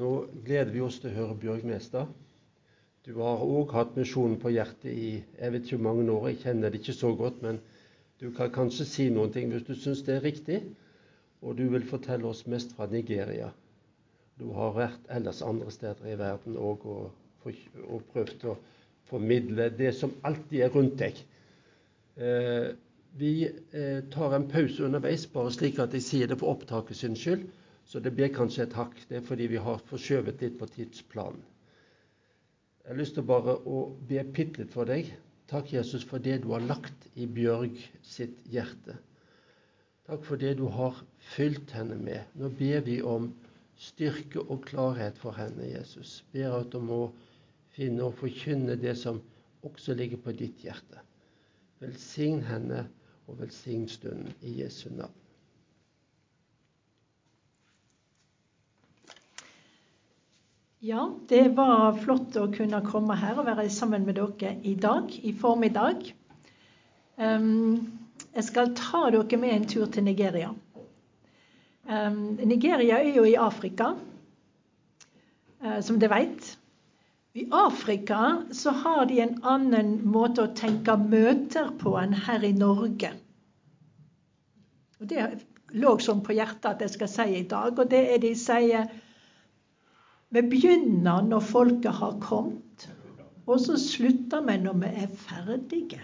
Nå gleder vi oss til å høre Bjørg Mestad. Du har òg hatt misjonen på hjertet i jeg vet ikke hvor mange år. Jeg kjenner det ikke så godt, men du kan kanskje si noen ting hvis du syns det er riktig. Og du vil fortelle oss mest fra Nigeria. Du har vært ellers andre steder i verden òg og, og, prøvd å formidle det som alltid er rundt deg. Eh, vi eh, tar en pause underveis, bare slik at jeg sier det for opptaket sin skyld. Så det blir kanskje et hakk. Det er fordi vi har forskjøvet litt på tidsplanen. Jeg har lyst til bare å be bitte litt for deg. Takk, Jesus, for det du har lagt i Bjørg sitt hjerte. Takk for det du har fylt henne med. Nå ber vi om styrke og klarhet for henne, Jesus. Ber at du må finne og forkynne det som også ligger på ditt hjerte. Velsign henne og velsign stunden i Jesu navn. Ja, det var flott å kunne komme her og være sammen med dere i dag, i formiddag. Um, jeg skal ta dere med en tur til Nigeria. Um, Nigeria er jo i Afrika, uh, som dere vet. I Afrika så har de en annen måte å tenke møter på enn her i Norge. Og Det lå sånn på hjertet at jeg skal si i dag, og det er de sier vi begynner når folket har kommet, og så slutter vi når vi er ferdige.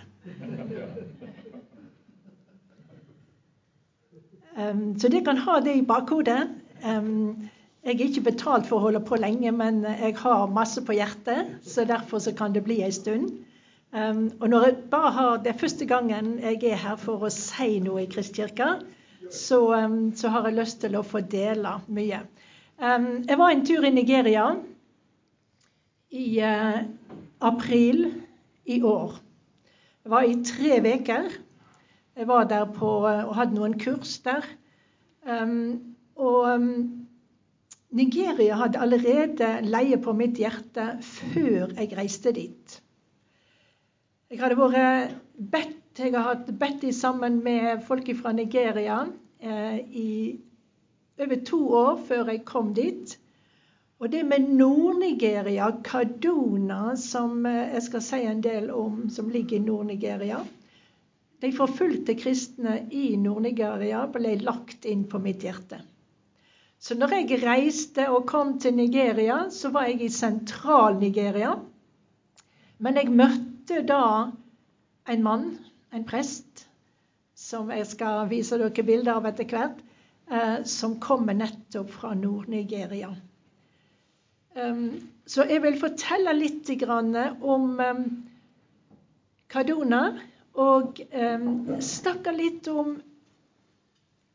Um, så dere kan ha det i bakhodet. Um, jeg er ikke betalt for å holde på lenge, men jeg har masse på hjertet, så derfor så kan det bli ei stund. Um, og når jeg bare har, Det er første gangen jeg er her for å si noe i Kristkirka, så, så har jeg lyst til å få dele mye. Jeg var en tur i Nigeria i uh, april i år. Jeg var i tre uker. Jeg var der på, uh, og hadde noen kurs der. Og Nigeria hadde allerede leie på mitt hjerte før jeg reiste dit. Jeg hadde vært bedt, jeg hatt bedt sammen med folk fra Nigeria eh, i over to år før jeg kom dit. Og det med Nord-Nigeria, Kaduna, som eh, jeg skal si en del om, som ligger i Nord-Nigeria De forfulgte kristne i Nord-Nigeria ble lagt inn på mitt hjerte. Så når jeg reiste og kom til Nigeria, så var jeg i sentral-Nigeria. Men jeg møtte da en mann, en prest, som jeg skal vise dere bilder av etter hvert, som kommer nettopp fra Nord-Nigeria. Så jeg vil fortelle litt om Kaduna, og snakke litt om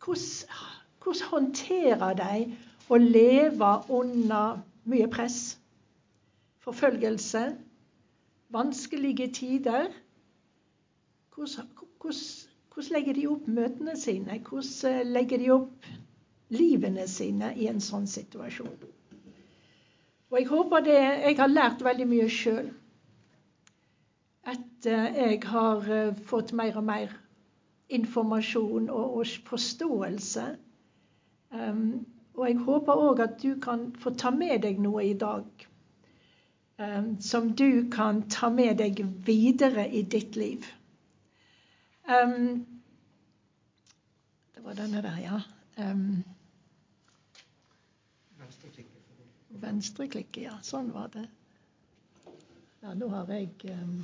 hvordan, hvordan håndterer de å leve under mye press, forfølgelse, vanskelige tider. Hvordan, hvordan hvordan legger de opp møtene sine? Hvordan eh, legger de opp livene sine i en sånn situasjon? Og jeg håper det Jeg har lært veldig mye sjøl. Etter eh, jeg har eh, fått mer og mer informasjon og, forståelse. Um, og jeg håper òg at du kan få ta med deg noe i dag um, som du kan ta med deg videre i ditt liv. Um, det var denne der, ja. Um, Venstreklikke, ja. Sånn var det. Ja, nå har jeg um,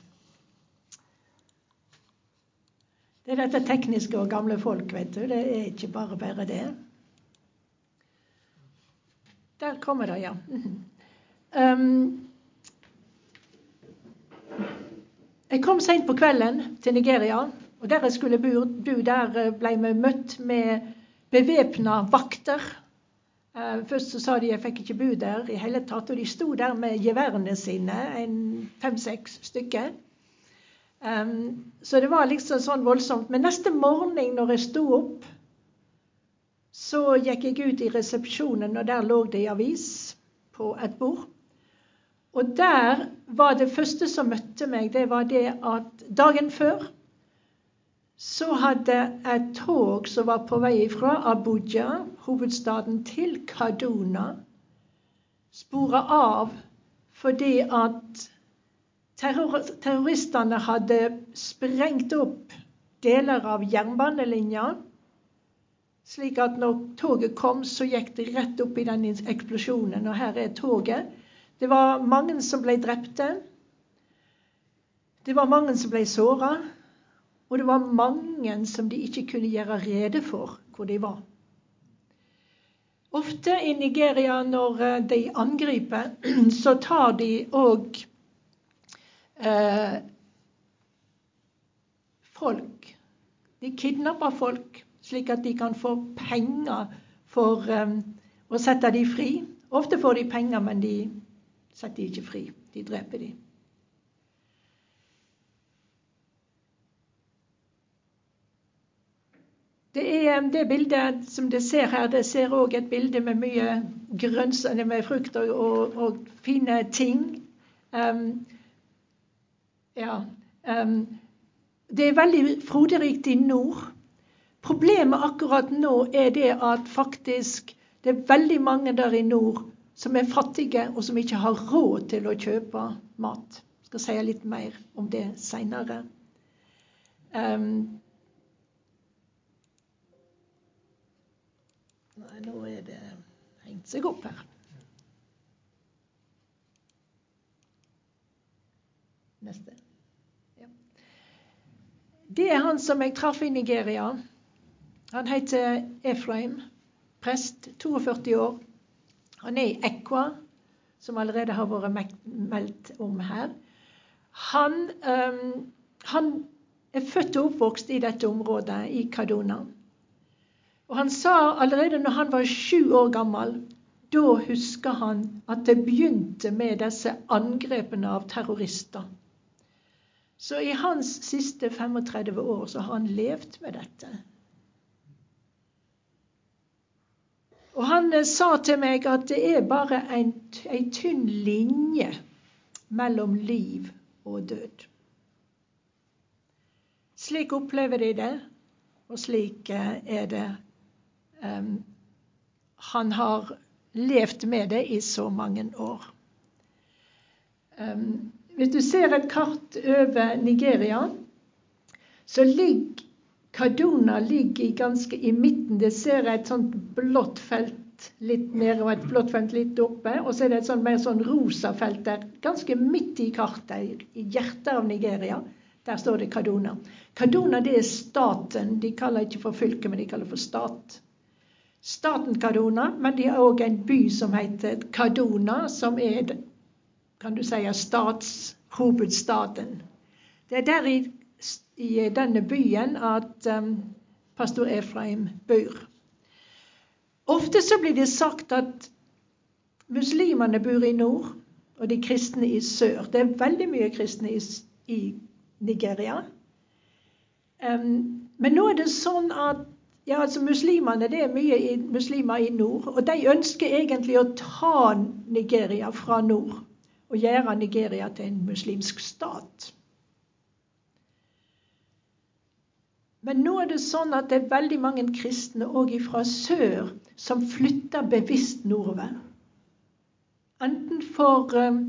Det er dette tekniske og gamle folk, vet du. Det er ikke bare bare det. Der kommer det, ja. Um, jeg kom seint på kvelden til Nigeria. Og der jeg skulle bo, der eh, ble vi møtt med bevæpna vakter. Eh, først så sa de jeg fikk ikke bo der i hele tatt, og de sto der med geværene sine, fem-seks stykker. Um, så det var liksom sånn voldsomt. Men neste morgen når jeg sto opp, så gikk jeg ut i resepsjonen, og der lå det ei avis på et bord. Og der var det første som møtte meg, det var det at dagen før så hadde et tog som var på vei fra Abuja, hovedstaden, til Kaduna, spora av fordi at terror terroristene hadde sprengt opp deler av jernbanelinja. Slik at når toget kom, så gikk det rett opp i den eksplosjonen. Og her er toget. Det var mange som ble drepte. Det var mange som ble såra. Og det var mange som de ikke kunne gjøre rede for hvor de var. Ofte i Nigeria når eh, de angriper, så tar de òg eh, folk. De kidnapper folk slik at de kan få penger for eh, å sette dem fri. Ofte får de penger, men de setter dem ikke fri. De dreper dem. Det, er, det bildet som dere ser her, det ser òg et bilde med mye grønnsaker, med frukt og, og, og, fine ting. Um, ja. Um, det er veldig froderikt i nord. Problemet akkurat nå er det at faktisk det er veldig mange der i nord som er fattige, og som ikke har råd til å kjøpe mat. Jeg skal si litt mer om det seinere. Um, Nei, nå er det hengt seg opp her. Neste. Ja. Det er han som jeg traff i Nigeria. Han heter Efraim, prest, 42 år. Han er i Ekwa, som allerede har vært meldt om her. Han, um, han er født og oppvokst i dette området, i Kaduna. Og han sa allerede når han var sju år gammel, da husker han at det begynte med disse angrepene av terrorister. Så i hans siste 35 år så har han levd med dette. Og han eh, sa til meg at det er bare en, en tynn linje mellom liv og død. Slik opplever de det, og slik eh, er det han har levd med det i så mange år. Um, hvis du ser et kart over Nigeria, så ligger Kaduna ligger ganske i midten. Det ser et sånt blått felt litt nede og et blått felt litt oppe. Og så er det et sånt mer sånn rosa felt der, ganske midt i kartet, i hjertet av Nigeria. Der står det Kaduna. Kaduna det er staten. De kaller ikke for fylke, men de kaller for stat staten Kadona, men de har òg en by som heter Kadona som er kan du si, statshovedstaden. Det er der i, i denne byen at um, pastor Efraim bor. Ofte så blir det sagt at muslimene bor i nord, og de kristne i sør. Det er veldig mye kristne i, i Nigeria. Um, men nå er det sånn at ja, altså Muslimene det er mye i, muslimer i nord. Og de ønsker egentlig å ta Nigeria fra nord og gjøre Nigeria til en muslimsk stat. Men nå er det sånn at det er veldig mange kristne òg fra sør som flytter bevisst nordover. Enten for um,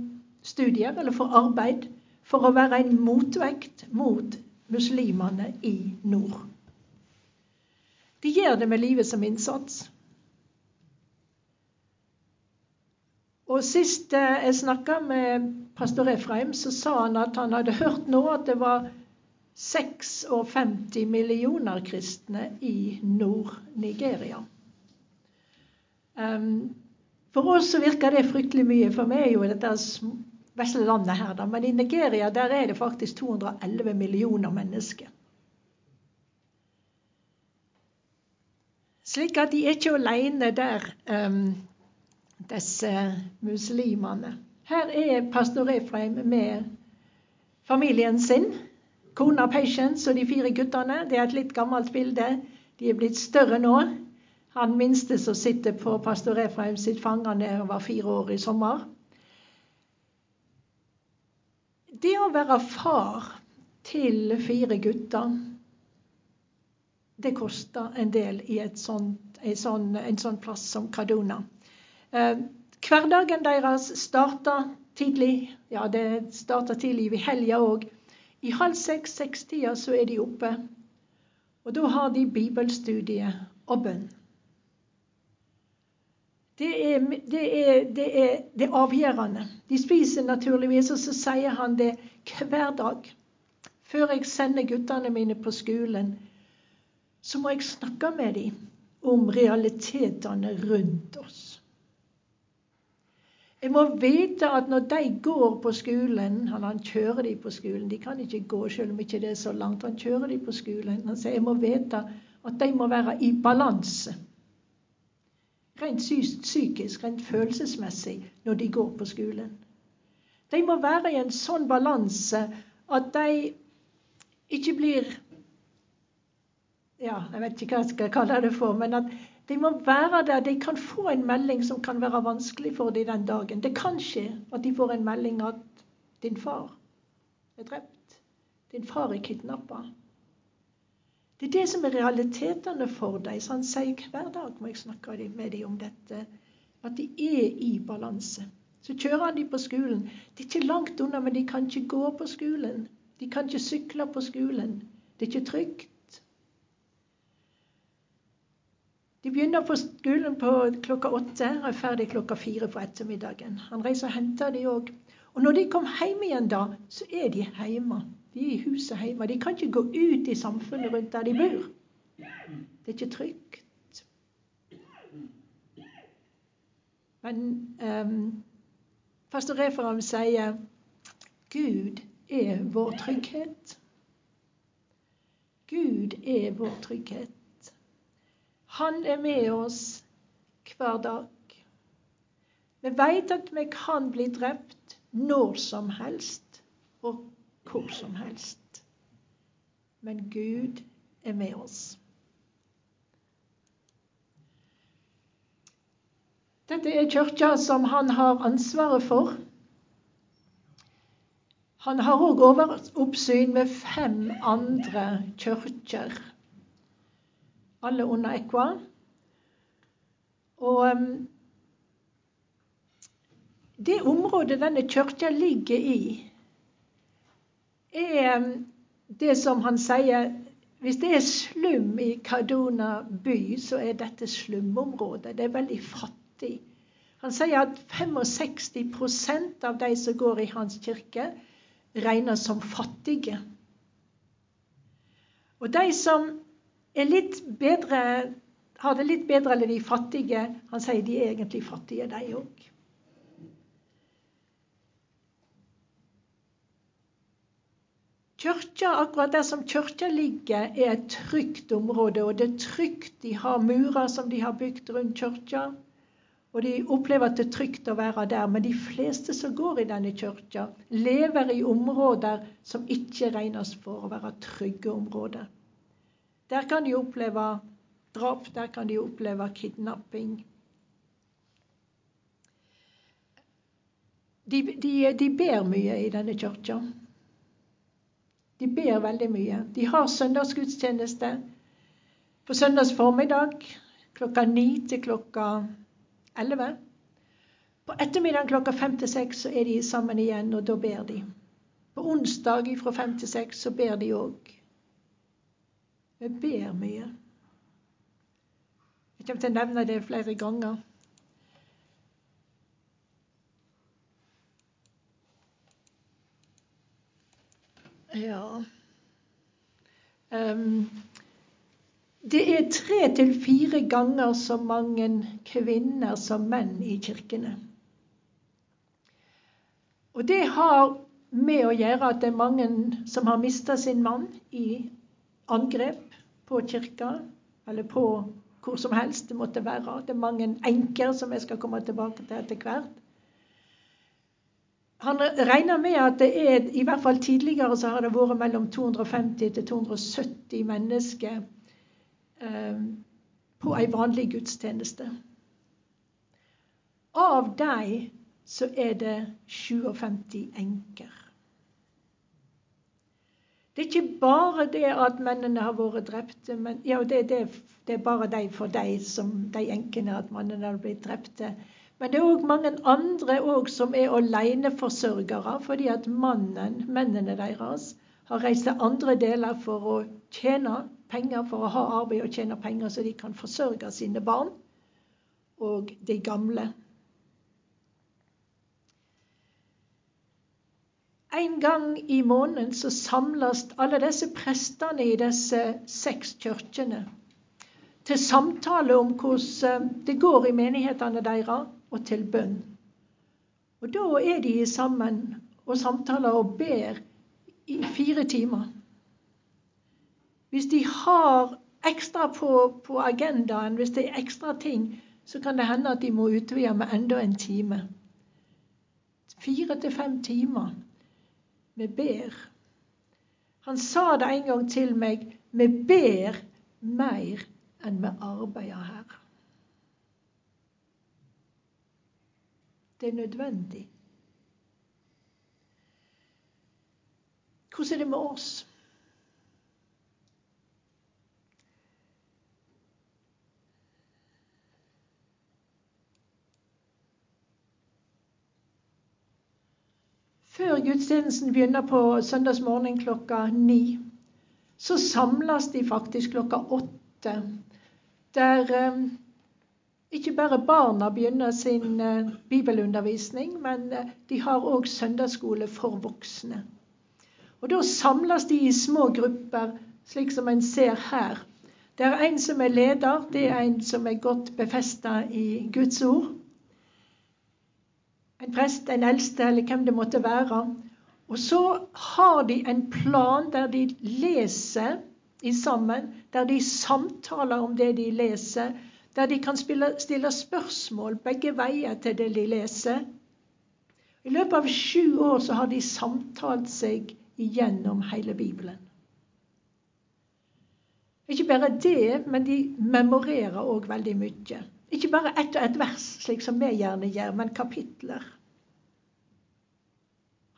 studier eller for arbeid. For å være en motvekt mot muslimene i nord. De gjør det med livet som innsats. Og Sist eh, jeg snakka med pastor Efraim, så sa han at han hadde hørt nå at det var 56 millioner kristne i Nord-Nigeria. Um, for oss så virker det fryktelig mye, for vi er jo i dette vesle landet her. Men i Nigeria der er det faktisk 211 millioner mennesker. Slik at de er ikke alene der, um, disse muslimene. Her er pastor Efraim med familien sin. Kona Patience og de fire guttene. Det er et litt gammelt bilde. De er blitt større nå. Han minste som sitter på pastor Efraim sitt fang, han var fire år i sommer. Det å være far til fire gutter det koster en del i sånt, en, sånn, en, sånn, plass som Kaduna. Eh, hverdagen deres starter tidlig. Ja, det starter tidlig i helga òg. I halv seks-seks-tida så er de oppe. Og da har de bibelstudie og bønn. Det er, det, er, det, er, det avgjørende. De spiser naturligvis, og så sier han det hver dag. Før jeg sender guttene mine på skolen, så må jeg snakke med dem om realitetene rundt oss. Jeg må vite at når de går på skolen Han, han kjører dem på skolen. De kan ikke gå selv om ikke det er så langt. Han kjører dem på skolen. Han sier jeg må vite at de må være i balanse. Rent psykisk, rent følelsesmessig, når de går på skolen. De må være i en sånn balanse at de ikke blir Ja, jeg vet ikke hva jeg skal kalle det for, men at de må være der. De kan få en melding som kan være vanskelig for dem den dagen. Det kan skje at de får en melding at din far er drept. Din far er kidnappa. Det er det som er realitetene for dem. Så han sier hver dag må jeg snakke med dem om dette. At de er i balanse. Så kjører han dem på skolen. De er ikke langt unna, men de kan ikke gå på skolen. De kan ikke sykle på skolen. Det er ikke trygt. De begynner på skolen på klokka åtte og er ferdig klokka fire på ettermiddagen. Han reiser og henter de òg. Og når de kommer hjem igjen da, så er de hjemme. De er i huset hjemme. De kan ikke gå ut i samfunnet rundt der de bor. Det er ikke trygt. Men um, pastor Referam sier Gud er vår trygghet. Gud er vår trygghet. Han er med oss hver dag. Vi vet at vi kan bli drept når som helst og hvor som helst. Men Gud er med oss. Dette er kirka som han har ansvaret for. Han har òg oppsyn med fem andre kirker alle under Equa. Og um, det området denne kirka ligger i, er um, det som han sier Hvis det er slum i Kaduna by, så er dette slumområdet. Det er veldig fattig. Han sier at 65% av de som går i hans kirke, regnes som fattige. Og de som litt bedre, har det litt bedre enn de fattige. Han sier de er egentlig fattige, de òg. Kyrkja, akkurat der som kirka ligger, er et trygt område. Og det er trygt. De har murer som de har bygd rundt kirka. Og de opplever at det er trygt å være der. Men de fleste som går i denne kirka, lever i områder som ikke regnes for å være trygge områder. Der kan de oppleve drap, der kan de oppleve kidnapping. De, de, de ber mye i denne kirka. De ber veldig mye. De har søndagsgudstjeneste på søndags formiddag klokka ni til klokka elleve. På ettermiddagen klokka fem til seks så er de sammen igjen, og da ber de. På onsdag fra fem til seks så ber de òg. Vi ber mye. Jeg kommer til å nevne det flere ganger. Ja um, Det er tre til fire ganger så mange kvinner som menn i kirkene. Og det har med å gjøre at det er mange som har mista sin mann i angrep på kirka, eller på hvor som helst det måtte være. Det er mange enker som jeg skal komme tilbake til etter hvert. Han regner med at det er, i hvert fall tidligere så har det vært mellom 250 til 270 mennesker eh, på ei vanlig gudstjeneste. Av dem så er det 57 enker. Det er ikke bare det at mennene har vært drepte, ja, det, det, det, er bare de for de, som, de enkene at mennene har blitt drepte. Men det er òg mange andre også som er aleneforsørgere, fordi at mannen, mennene deres har reist til andre deler for å tjene penger, for å ha arbeid og tjene penger, så de kan forsørge sine barn og de gamle. En gang i måneden så samles alle disse prestene i disse seks kirkene til samtale om hvordan det går i menighetene deres, og til bønn. Og da er de sammen og samtaler og ber i fire timer. Hvis de har ekstra på, på agendaen, hvis det er ekstra ting, så kan det hende at de må utvide med enda en time. Fire til fem timer. Vi ber. Han sa det en gang til meg. Vi ber mer enn vi arbeider her. Det er nødvendig. Hvordan er det med oss? Før gudstjenesten begynner på søndagsmorgen klokka ni, så samles de faktisk klokka åtte. Der eh, ikke bare barna begynner sin eh, bibelundervisning, men eh, de har òg søndagsskole for voksne. Og Da samles de i små grupper, slik som en ser her. Det er en som er leder, det er en som er godt befesta i Guds ord en prest, en eldste eller hvem det måtte være. Og så har de en plan der de leser i sammen, der de samtaler om det de leser, der de kan spille, stille spørsmål begge veier til det de leser. I løpet av sju år så har de samtalt seg igjennom hele Bibelen. Ikke bare det, men de memorerer òg veldig mye. Ikke bare ett og ett vers, slik som vi gjerne gjør, men kapitler.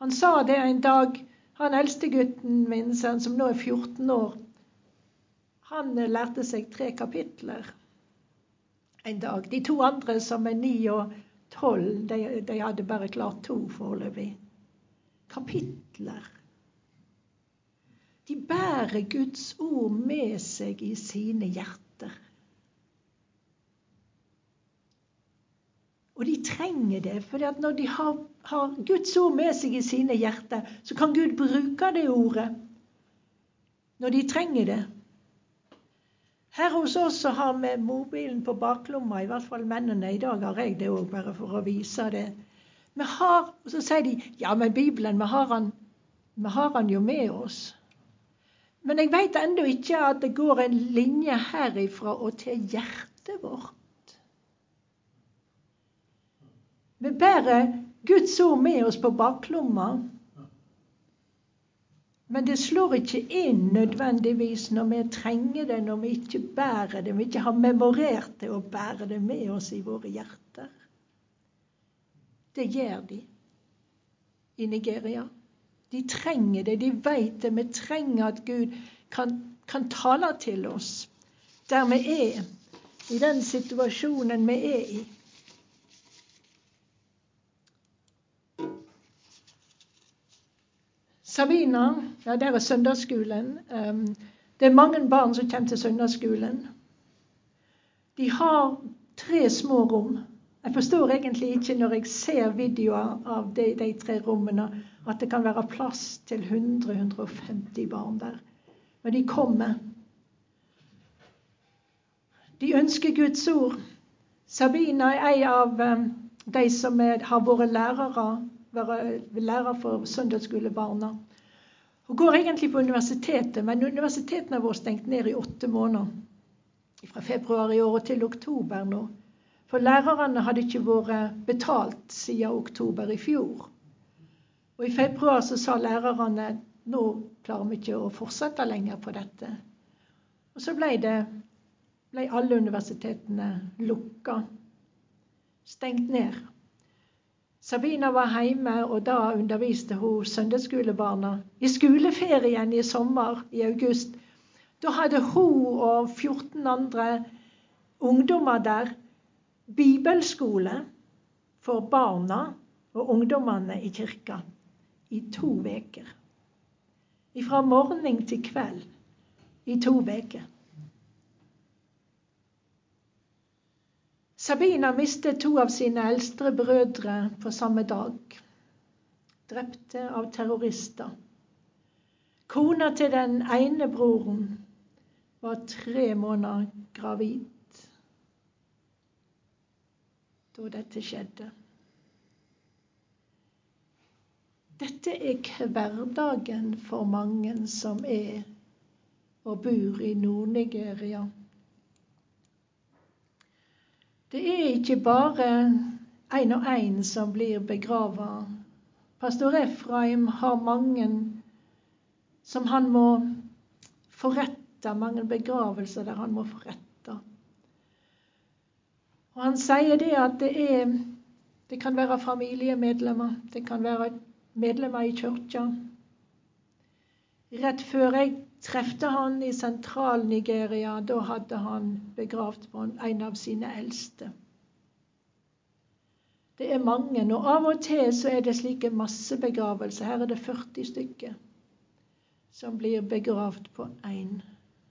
Han sa det en dag, han eldste gutten min, som nå er 14 år. Han lærte seg tre kapitler en dag. De to andre, som er 9 og tolv, de, de hadde bare klart to foreløpig. Kapitler. De bærer Guds ord med seg i sine hjerter. Og de trenger det, for når de har, har, Guds ord med seg i sine hjerter, så kan Gud bruke det ordet når de trenger det. Her hos oss så har vi mobilen på baklomma, i hvert fall mennene. I dag har jeg det òg, bare for å vise det. Vi har, og Så sier de ja, men Bibelen, vi har den, vi har den jo med oss. Men jeg veit ennå ikke at det går en linje herifra og til hjertet vårt. Vi bærer Guds ord med oss på baklomma. Men det slår ikke inn nødvendigvis når vi trenger det, når vi ikke bærer det, vi ikke har memorert det og bærer det med oss i våre hjerter. Det gjør de i Nigeria. De trenger det, de vet det. Vi trenger at Gud kan, kan tale til oss der vi er, i den situasjonen vi er i. Sabina, ja, der er søndagsskolen. Um, det er mange barn som kommer til søndagsskolen. De har tre små rom. Jeg forstår egentlig ikke når jeg ser videoer av de, de tre rommene, at det kan være plass til 100-150 barn der. Men de kommer. De ønsker Guds ord. Sabina er en av um, de som er, har vært lærere, vært lærer for søndagsskolebarna. Hun går egentlig på universitetet, men universitetene har vært stengt ned i åtte måneder. Fra februar i år til oktober nå. For lærerne hadde ikke vært betalt siden oktober i fjor. Og i februar så sa lærerne nå klarer vi ikke å fortsette lenger på dette. Og så ble, det, ble alle universitetene lukka. Stengt ned. Sabina var hjemme, og da underviste hun søndagsskolebarna. I skoleferien i sommer, i august, da hadde hun og 14 andre ungdommer der bibelskole. for barna og ungdommene i kirka i to uker. Fra morgen til kveld i to uker. Sabina mistet to av sine eldste brødre på samme dag. Drepte av terrorister. Kona til den ene broren var tre måneder gravid da dette skjedde. Dette er hverdagen for mange som er og bor i Nord-Nigeria. Det er ikke bare én og én som blir begrava. Pastor Efraim har mange som han må forrette, mange begravelser der han må forrette. Og Han sier det at det er Det kan være familiemedlemmer, det kan være medlemmer i kirka. Rett før jeg trefte han i Sentral-Nigeria, da hadde han begravd en av sine eldste. Det er mange, og av og til så er det slike massebegravelser. Her er det 40 stykker som blir begravd på én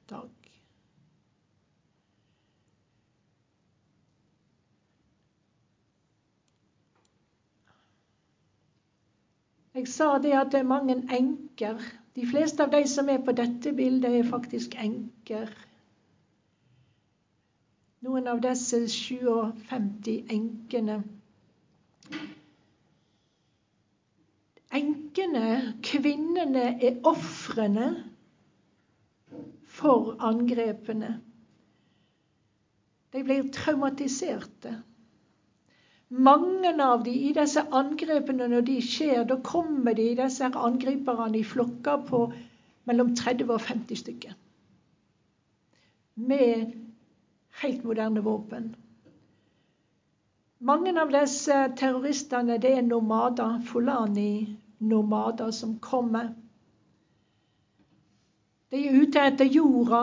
dag. Jeg sa det at det er mange enker. De fleste av de som er på dette bildet, er faktisk enker. Noen av disse 57 enkene Enkene, kvinnene, er ofrene for angrepene. De blir traumatiserte. Mange av de i disse angrepene, når de skjer, da kommer de disse angriperne i flokker på mellom 30 og 50 stykker. Med helt moderne våpen. Mange av disse terroristene det er nomader, Fulani-nomader, som kommer. De er ute etter jorda.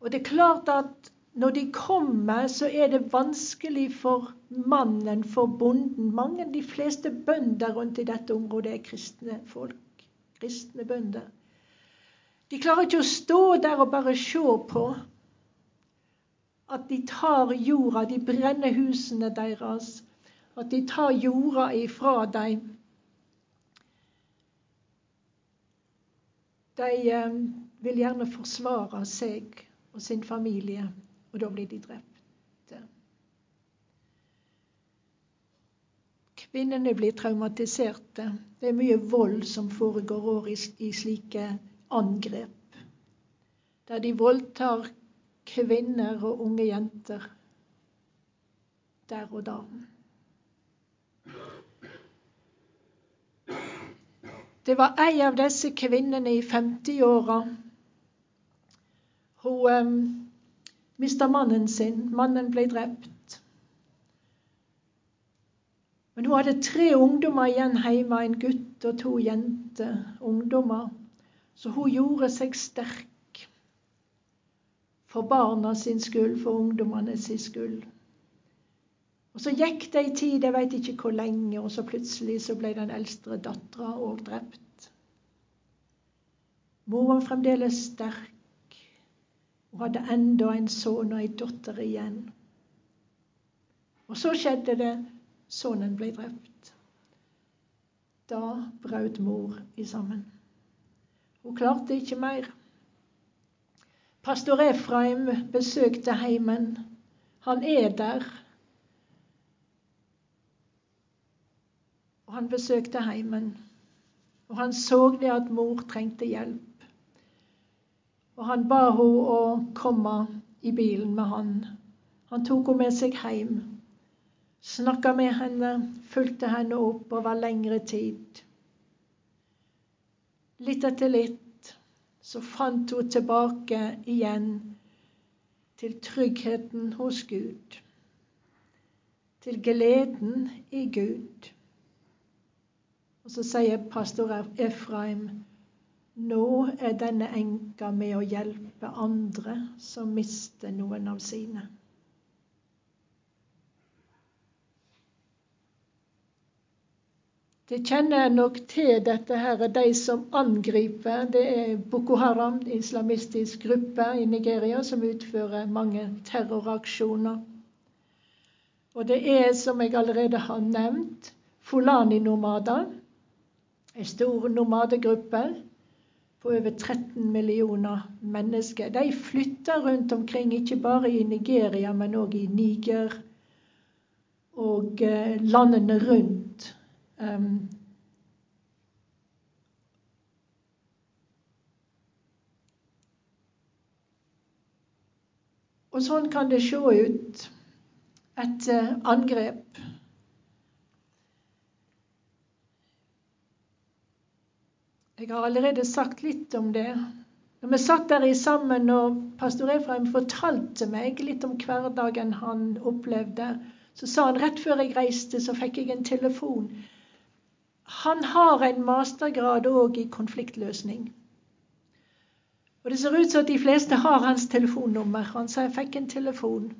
Og det er klart at når de kommer, så er det vanskelig for mannen, for bonden. Mange, De fleste bønder rundt i dette området er kristne folk. Kristne bønder. De klarer ikke å stå der og bare se på at de tar jorda, de brenner husene deres. At de tar jorda ifra dem. De eh, vil gjerne forsvare seg og sin familie, og da blir de drept. Kvinnene blir traumatiserte. Det er mye vold som foregår i, i slike angrep. Der de voldtar kvinner og unge jenter der og da. Det var ei av disse kvinnene i 50-åra. Hun um, mista mannen sin. Mannen ble drept. Men hun hadde tre ungdommer igjen hjemme, en gutt og to jenter, ungdommer. Så hun gjorde seg sterk for barna sin skyld, for ungdommene sin skyld. Og Så gikk det ei tid, jeg veit ikke hvor lenge, og så plutselig så ble den eldste dattera òg drept. Mor var fremdeles sterk. Hun hadde enda en sønn og ei datter igjen. Og så skjedde det. Sønnen ble drept. Da brøt mor i sammen. Hun klarte ikke mer. Pastor Efraim besøkte heimen. Han er der. Og han besøkte heimen. Og han så det at mor trengte hjelp. Og han ba henne å komme i bilen med han. Han tok henne med seg hjem. Snakka med henne, fulgte henne opp over lengre tid. Litt etter litt så fant hun tilbake igjen til tryggheten hos Gud. Til gleden i Gud. Og så sier pastor Efraim nå er denne enka med å hjelpe andre som mister noen av sine. Det kjenner jeg nok til dette her, de som angriper. Det er Boko Haram, islamistisk gruppe i Nigeria, som utfører mange terroraksjoner. Og det er, som jeg allerede har nevnt, Fulani-nomader. En stor nomadegruppe på over 13 millioner mennesker. De flytter rundt omkring, ikke bare i Nigeria, men òg i Niger og eh, landene rundt. Um, og sånn kan det se ut et uh, angrep. Jeg har allerede sagt litt om det. Når vi satt der sammen, og pastor Efraim fortalte meg litt om hverdagen han opplevde, så sa han rett før jeg reiste, så fikk jeg en telefon han har en mastergrad òg i konfliktløsning. Og Det ser ut som at de fleste har hans telefonnummer. Han sa jeg fikk en telefon.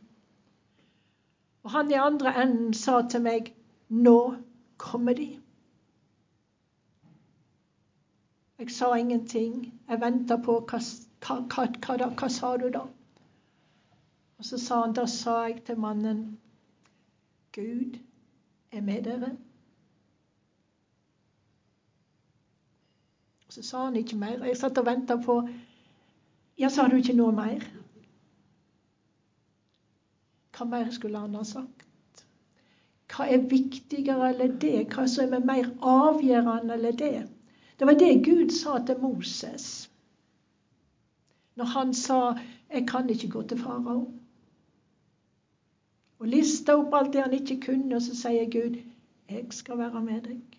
Og han i andre enden sa til meg nå kommer de. Jeg sa ingenting. Jeg venta på hva, hva, hva, hva, hva sa du da? Og så sa han, da sa jeg til mannen Gud er med dere. Så sa han ikke mer. Jeg satt og venta på Ja, sa du ikke noe mer? Hva mer skulle han ha sagt? Hva er viktigere eller det? Hva som er mer avgjørende eller det? Det var det Gud sa til Moses når han sa 'Jeg kan ikke gå til farao'. Og lista opp alt det han ikke kunne, og så sier Gud 'Jeg skal være med deg'.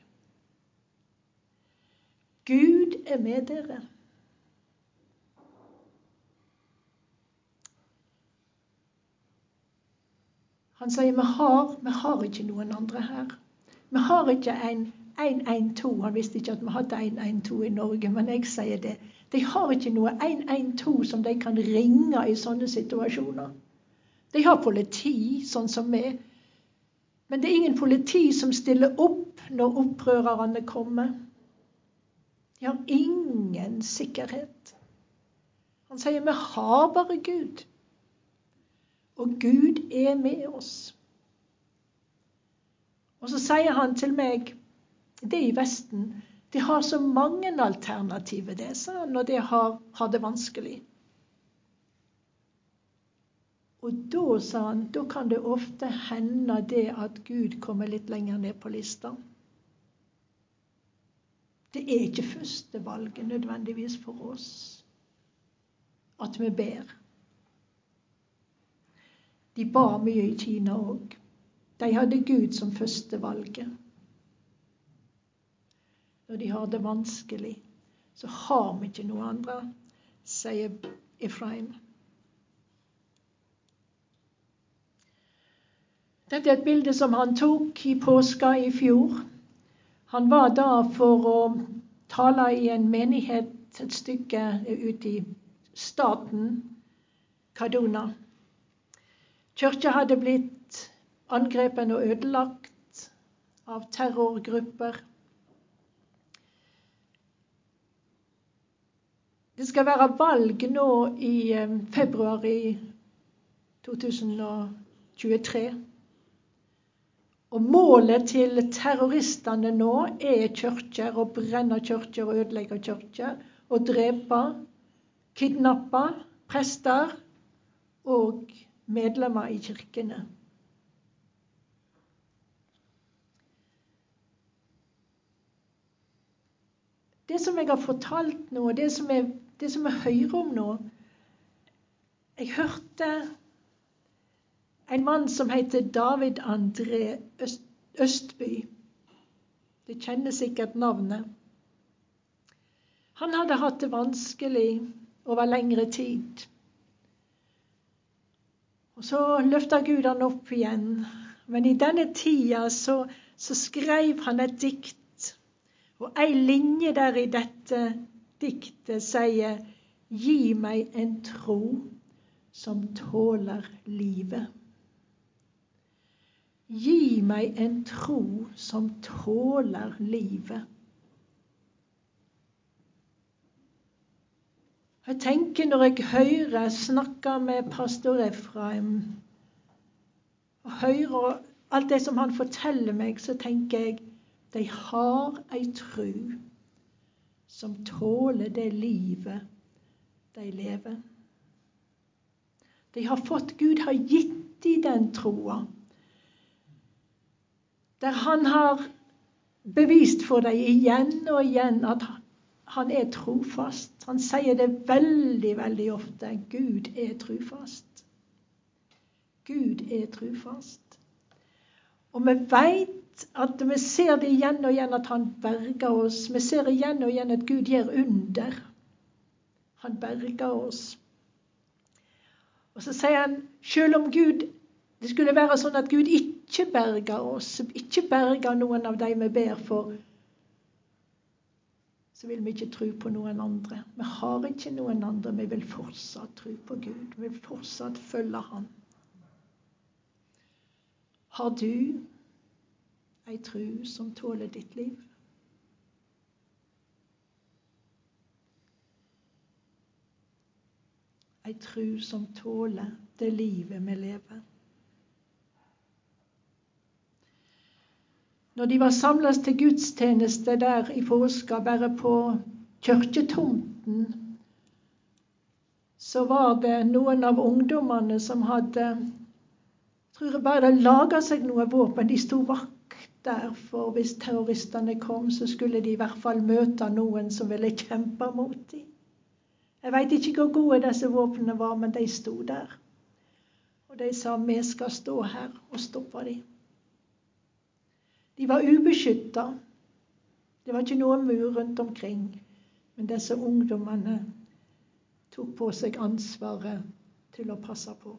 Gud er med dere. Han sier vi har, vi har ikke noen andre her. Vi har ikke en 112. Han visste ikke at vi hadde 112 i Norge, men jeg sier det. De har ikke noe 112 som de kan ringe i sånne situasjoner. De har politi, sånn som vi. Men det er ingen politi som stiller opp når opprørerne kommer. De har ingen sikkerhet. Han sier vi har bare Gud. Og Gud er med oss. Og så sier han til meg det i Vesten de har så mange alternativer, det, sa han, når de har, har det vanskelig. Og da, sa han, da kan det ofte hende det at Gud kommer litt lenger ned på lista. Det er ikke førstevalget nødvendigvis for oss at vi ber. De ba mye i Kina òg. De hadde Gud som førstevalget. Når de har det vanskelig, så har vi ikke noe andre, sier Efraim. Dette er et bilde som han tok i påska i fjor. Han var da for å tale i en menighet et stykke ute i staten Kaduna. Kirka hadde blitt angrepet og ødelagt av terrorgrupper. Det skal være valg nå i eh, februar i 2023. Og målet til terroristene nå er kirker, å brenne kirker og ødelegge kirker. Og drepe, kidnappe prester og medlemmer i kirkene. Det som jeg har fortalt nå, det som jeg, det som jeg hører om nå Jeg hørte en mann som heter David André Øst, Østby. Du kjenner sikkert navnet. Han hadde hatt det vanskelig over lengre tid. Og Så løfta Gud han opp igjen. Men i denne tida så, så skrev han et dikt. Og ei linje der i dette diktet sier Gi meg en tro som tåler livet. Gi meg en tro som tåler livet. Jeg tenker når jeg hører snakker med pastor Efraim, og hører alt det som han forteller meg, så tenker jeg de har ei tru som tåler det livet de lever. De har fått Gud har gitt dem den troa. Der han har bevist for dem igjen og igjen at han er trofast. Han sier det veldig, veldig ofte. Gud er trufast. Gud er trufast. Og vi veit at vi ser det igjen og igjen at han berger oss. Vi ser igjen og igjen at Gud gjør under. Han berger oss. Og så sier han selv om Gud det skulle være sånn at Gud ikke berger oss, ikke berger noen av de vi ber for, så vil vi ikke tro på noen andre. Vi har ikke noen andre. Vi vil fortsatt tro på Gud. Vi vil fortsatt følge Han. Har du ei tru som tåler ditt liv? Ei tru som tåler det livet vi lever. Når de var samlet til gudstjeneste der i påska, bare på kirketomten, så var det noen av ungdommene som hadde tror jeg bare laga seg noe våpen. De sto vakt der, for hvis terroristene kom, så skulle de i hvert fall møte noen som ville kjempe mot dem. Jeg veit ikke hvor gode disse våpnene var, men de sto der. Og de sa vi skal stå her og stoppe dem. De var ubeskytta. Det var ikke noen mur rundt omkring. Men disse ungdommene tok på seg ansvaret til å passe på.